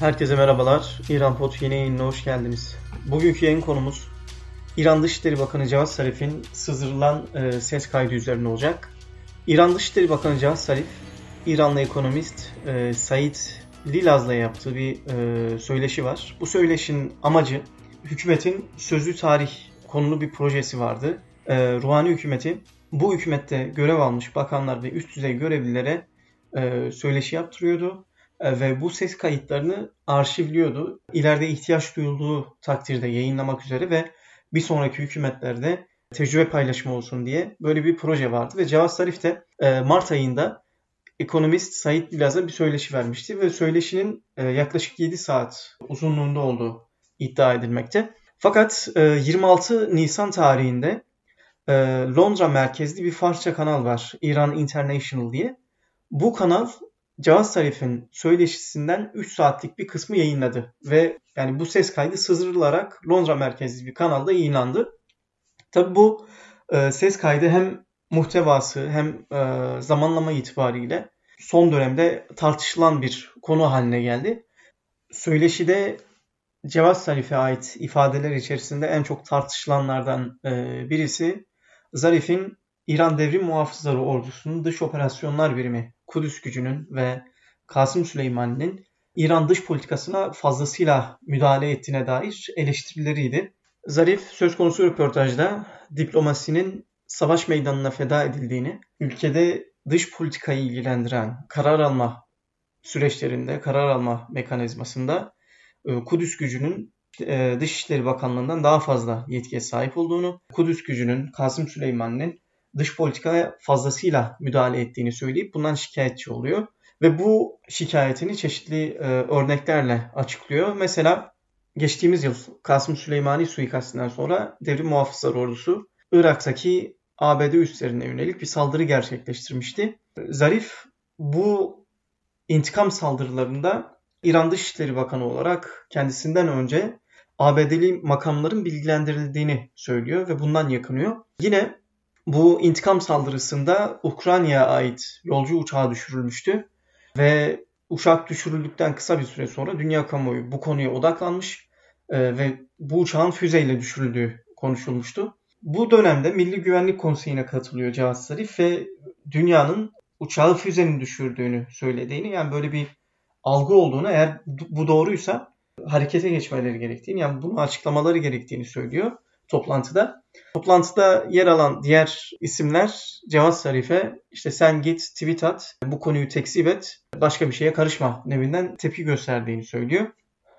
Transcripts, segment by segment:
Herkese merhabalar. İran Pot yeni yayınına hoş geldiniz. Bugünkü yayın konumuz İran Dışişleri Bakanı Cevat Zarif'in sızdırılan e, ses kaydı üzerine olacak. İran Dışişleri Bakanı Cevat Zarif, İranlı ekonomist e, Said Lilaz'la yaptığı bir e, söyleşi var. Bu söyleşinin amacı hükümetin sözlü tarih konulu bir projesi vardı. E, Ruhani hükümeti bu hükümette görev almış bakanlar ve üst düzey görevlilere e, söyleşi yaptırıyordu ve bu ses kayıtlarını arşivliyordu. İleride ihtiyaç duyulduğu takdirde yayınlamak üzere ve bir sonraki hükümetlerde tecrübe paylaşımı olsun diye böyle bir proje vardı ve Cevat Zarif de e, Mart ayında ekonomist Said Bilaz'a bir söyleşi vermişti ve söyleşinin e, yaklaşık 7 saat uzunluğunda olduğu iddia edilmekte. Fakat 26 Nisan tarihinde Londra merkezli bir Farsça kanal var. İran International diye. Bu kanal Cevaz Sarif'in söyleşisinden 3 saatlik bir kısmı yayınladı. Ve yani bu ses kaydı sızdırılarak Londra merkezli bir kanalda yayınlandı. Tabi bu e, ses kaydı hem muhtevası hem e, zamanlama itibariyle son dönemde tartışılan bir konu haline geldi. Söyleşide Cevaz Zarif'e ait ifadeler içerisinde en çok tartışılanlardan e, birisi Zarif'in İran Devrim Muhafızları Ordusu'nun dış operasyonlar birimi Kudüs gücünün ve Kasım Süleyman'ın İran dış politikasına fazlasıyla müdahale ettiğine dair eleştirileriydi. Zarif söz konusu röportajda diplomasinin savaş meydanına feda edildiğini, ülkede dış politikayı ilgilendiren karar alma süreçlerinde, karar alma mekanizmasında e, Kudüs gücünün e, Dışişleri Bakanlığı'ndan daha fazla yetkiye sahip olduğunu, Kudüs gücünün Kasım Süleyman'ın dış politikaya fazlasıyla müdahale ettiğini söyleyip bundan şikayetçi oluyor. Ve bu şikayetini çeşitli e, örneklerle açıklıyor. Mesela geçtiğimiz yıl Kasım Süleymani suikastinden sonra Devrim Muhafızlar Ordusu Irak'taki ABD üslerine yönelik bir saldırı gerçekleştirmişti. Zarif bu intikam saldırılarında İran Dışişleri Bakanı olarak kendisinden önce ABD'li makamların bilgilendirildiğini söylüyor ve bundan yakınıyor. Yine bu intikam saldırısında Ukrayna'ya ait yolcu uçağı düşürülmüştü ve uçak düşürüldükten kısa bir süre sonra dünya kamuoyu bu konuya odaklanmış e, ve bu uçağın füzeyle düşürüldüğü konuşulmuştu. Bu dönemde Milli Güvenlik Konseyi'ne katılıyor Cevat Zarif ve dünyanın uçağı füzenin düşürdüğünü söylediğini yani böyle bir algı olduğunu eğer bu doğruysa harekete geçmeleri gerektiğini yani bunu açıklamaları gerektiğini söylüyor toplantıda. Toplantıda yer alan diğer isimler Cevat Sarif'e işte sen git tweet at, bu konuyu tekzip et, başka bir şeye karışma nevinden tepki gösterdiğini söylüyor.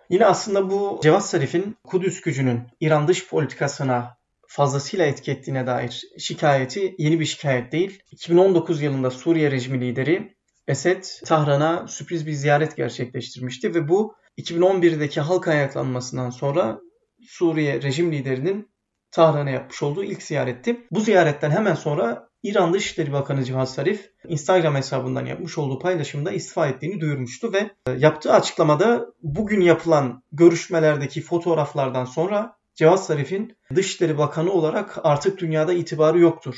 Yine aslında bu Cevat Sarif'in Kudüs gücünün İran dış politikasına fazlasıyla etki ettiğine dair şikayeti yeni bir şikayet değil. 2019 yılında Suriye rejimi lideri Esed Tahran'a sürpriz bir ziyaret gerçekleştirmişti ve bu 2011'deki halk ayaklanmasından sonra Suriye rejim liderinin Tahran'a yapmış olduğu ilk ziyaretti. Bu ziyaretten hemen sonra İran Dışişleri Bakanı Cihat Sarif Instagram hesabından yapmış olduğu paylaşımda istifa ettiğini duyurmuştu ve e, yaptığı açıklamada bugün yapılan görüşmelerdeki fotoğraflardan sonra Cevat Sarif'in Dışişleri Bakanı olarak artık dünyada itibarı yoktur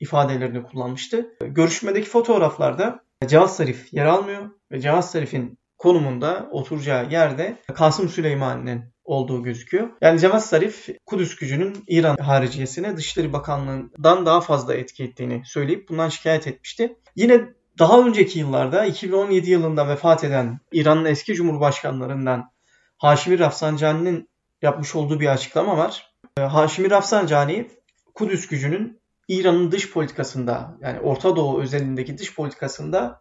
ifadelerini kullanmıştı. Görüşmedeki fotoğraflarda Cevat Sarif yer almıyor ve Cevat Sarif'in konumunda oturacağı yerde Kasım Süleyman'ın olduğu gözüküyor. Yani Cevat Zarif Kudüs gücünün İran hariciyesine Dışişleri Bakanlığı'ndan daha fazla etki ettiğini söyleyip bundan şikayet etmişti. Yine daha önceki yıllarda 2017 yılında vefat eden İran'ın eski cumhurbaşkanlarından Haşimi Rafsanjani'nin yapmış olduğu bir açıklama var. Ee, Haşimi Rafsanjani Kudüs gücünün İran'ın dış politikasında yani Orta Doğu özelindeki dış politikasında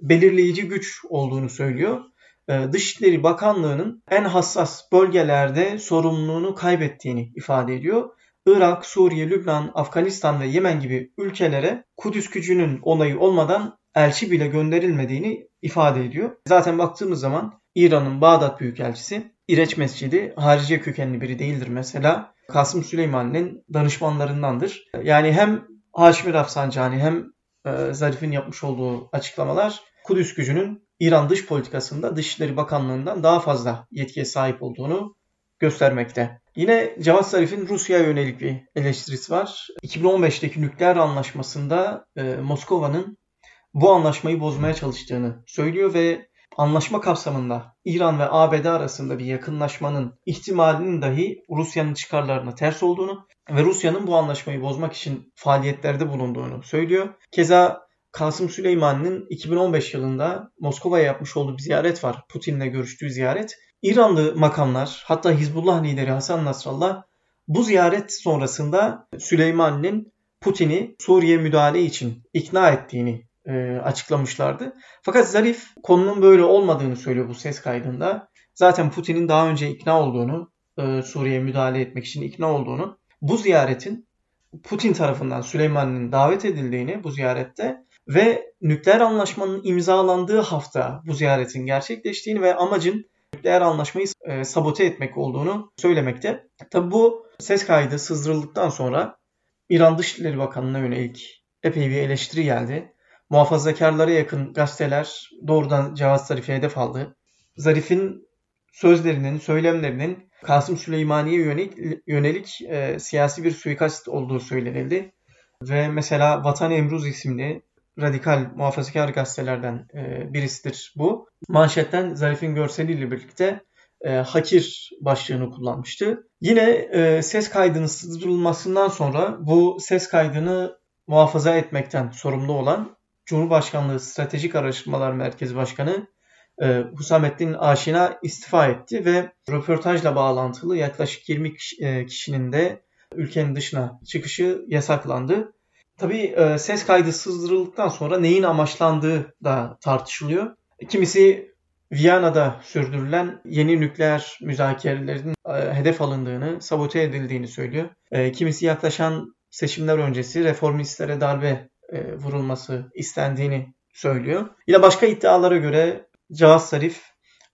belirleyici güç olduğunu söylüyor. Ee, Dışişleri Bakanlığı'nın en hassas bölgelerde sorumluluğunu kaybettiğini ifade ediyor. Irak, Suriye, Lübnan, Afganistan ve Yemen gibi ülkelere Kudüs gücünün onayı olmadan elçi bile gönderilmediğini ifade ediyor. Zaten baktığımız zaman İran'ın Bağdat Büyükelçisi İreç Mescidi harici kökenli biri değildir mesela. Kasım Süleyman'ın danışmanlarındandır. Yani hem Haşmi Rafsanjani hem e, Zarif'in yapmış olduğu açıklamalar Kudüs gücünün İran dış politikasında Dışişleri Bakanlığı'ndan daha fazla yetkiye sahip olduğunu göstermekte. Yine Cevat Zarif'in Rusya'ya yönelik bir eleştirisi var. 2015'teki nükleer anlaşmasında e, Moskova'nın bu anlaşmayı bozmaya çalıştığını söylüyor ve anlaşma kapsamında İran ve ABD arasında bir yakınlaşmanın ihtimalinin dahi Rusya'nın çıkarlarına ters olduğunu ve Rusya'nın bu anlaşmayı bozmak için faaliyetlerde bulunduğunu söylüyor. Keza Kasım Süleyman'ın 2015 yılında Moskova'ya yapmış olduğu bir ziyaret var. Putin'le görüştüğü ziyaret. İranlı makamlar hatta Hizbullah lideri Hasan Nasrallah bu ziyaret sonrasında Süleyman'ın Putin'i Suriye müdahale için ikna ettiğini e, açıklamışlardı. Fakat Zarif konunun böyle olmadığını söylüyor bu ses kaydında. Zaten Putin'in daha önce ikna olduğunu, e, Suriye'ye müdahale etmek için ikna olduğunu, bu ziyaretin Putin tarafından Süleyman'ın davet edildiğini bu ziyarette ve nükleer anlaşmanın imzalandığı hafta bu ziyaretin gerçekleştiğini ve amacın nükleer anlaşmayı e, sabote etmek olduğunu söylemekte. Tabi bu ses kaydı sızdırıldıktan sonra İran Dışişleri Bakanlığı'na yönelik epey bir eleştiri geldi. Muhafazakarlara yakın gazeteler doğrudan Cevat Zarif'e hedef aldı. Zarif'in sözlerinin, söylemlerinin Kasım Süleymani'ye yönelik, yönelik e, siyasi bir suikast olduğu söylenildi. Ve mesela Vatan Emruz isimli radikal muhafazakar gazetelerden e, birisidir bu. Manşetten Zarif'in görseliyle birlikte e, hakir başlığını kullanmıştı. Yine e, ses kaydının sızdırılmasından sonra bu ses kaydını muhafaza etmekten sorumlu olan Cumhurbaşkanlığı Stratejik Araştırmalar Merkezi Başkanı e, Husamettin Aşina istifa etti ve röportajla bağlantılı yaklaşık 20 e, kişinin de ülkenin dışına çıkışı yasaklandı. Tabii e, ses kaydı sızdırıldıktan sonra neyin amaçlandığı da tartışılıyor. Kimisi Viyana'da sürdürülen yeni nükleer müzakerelerin e, hedef alındığını, sabote edildiğini söylüyor. E, kimisi yaklaşan seçimler öncesi reformistlere darbe vurulması istendiğini söylüyor. Yine başka iddialara göre Cevaz Sarif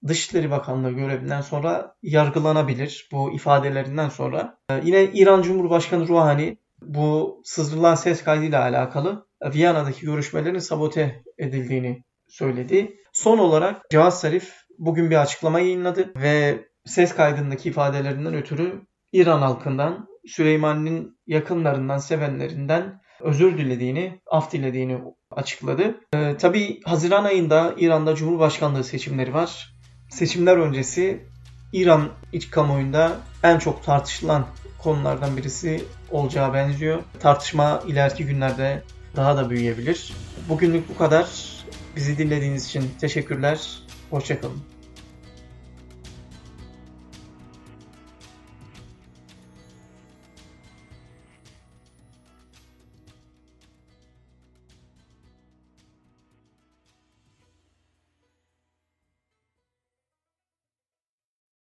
Dışişleri Bakanlığı görevinden sonra yargılanabilir bu ifadelerinden sonra. Yine İran Cumhurbaşkanı Ruhani bu sızdırılan ses kaydıyla alakalı Viyana'daki görüşmelerin sabote edildiğini söyledi. Son olarak Cevaz Sarif bugün bir açıklama yayınladı ve ses kaydındaki ifadelerinden ötürü İran halkından, Süleyman'ın yakınlarından, sevenlerinden özür dilediğini, af dilediğini açıkladı. Ee, tabii Haziran ayında İran'da Cumhurbaşkanlığı seçimleri var. Seçimler öncesi İran iç kamuoyunda en çok tartışılan konulardan birisi olacağı benziyor. Tartışma ileriki günlerde daha da büyüyebilir. Bugünlük bu kadar. Bizi dinlediğiniz için teşekkürler. Hoşçakalın.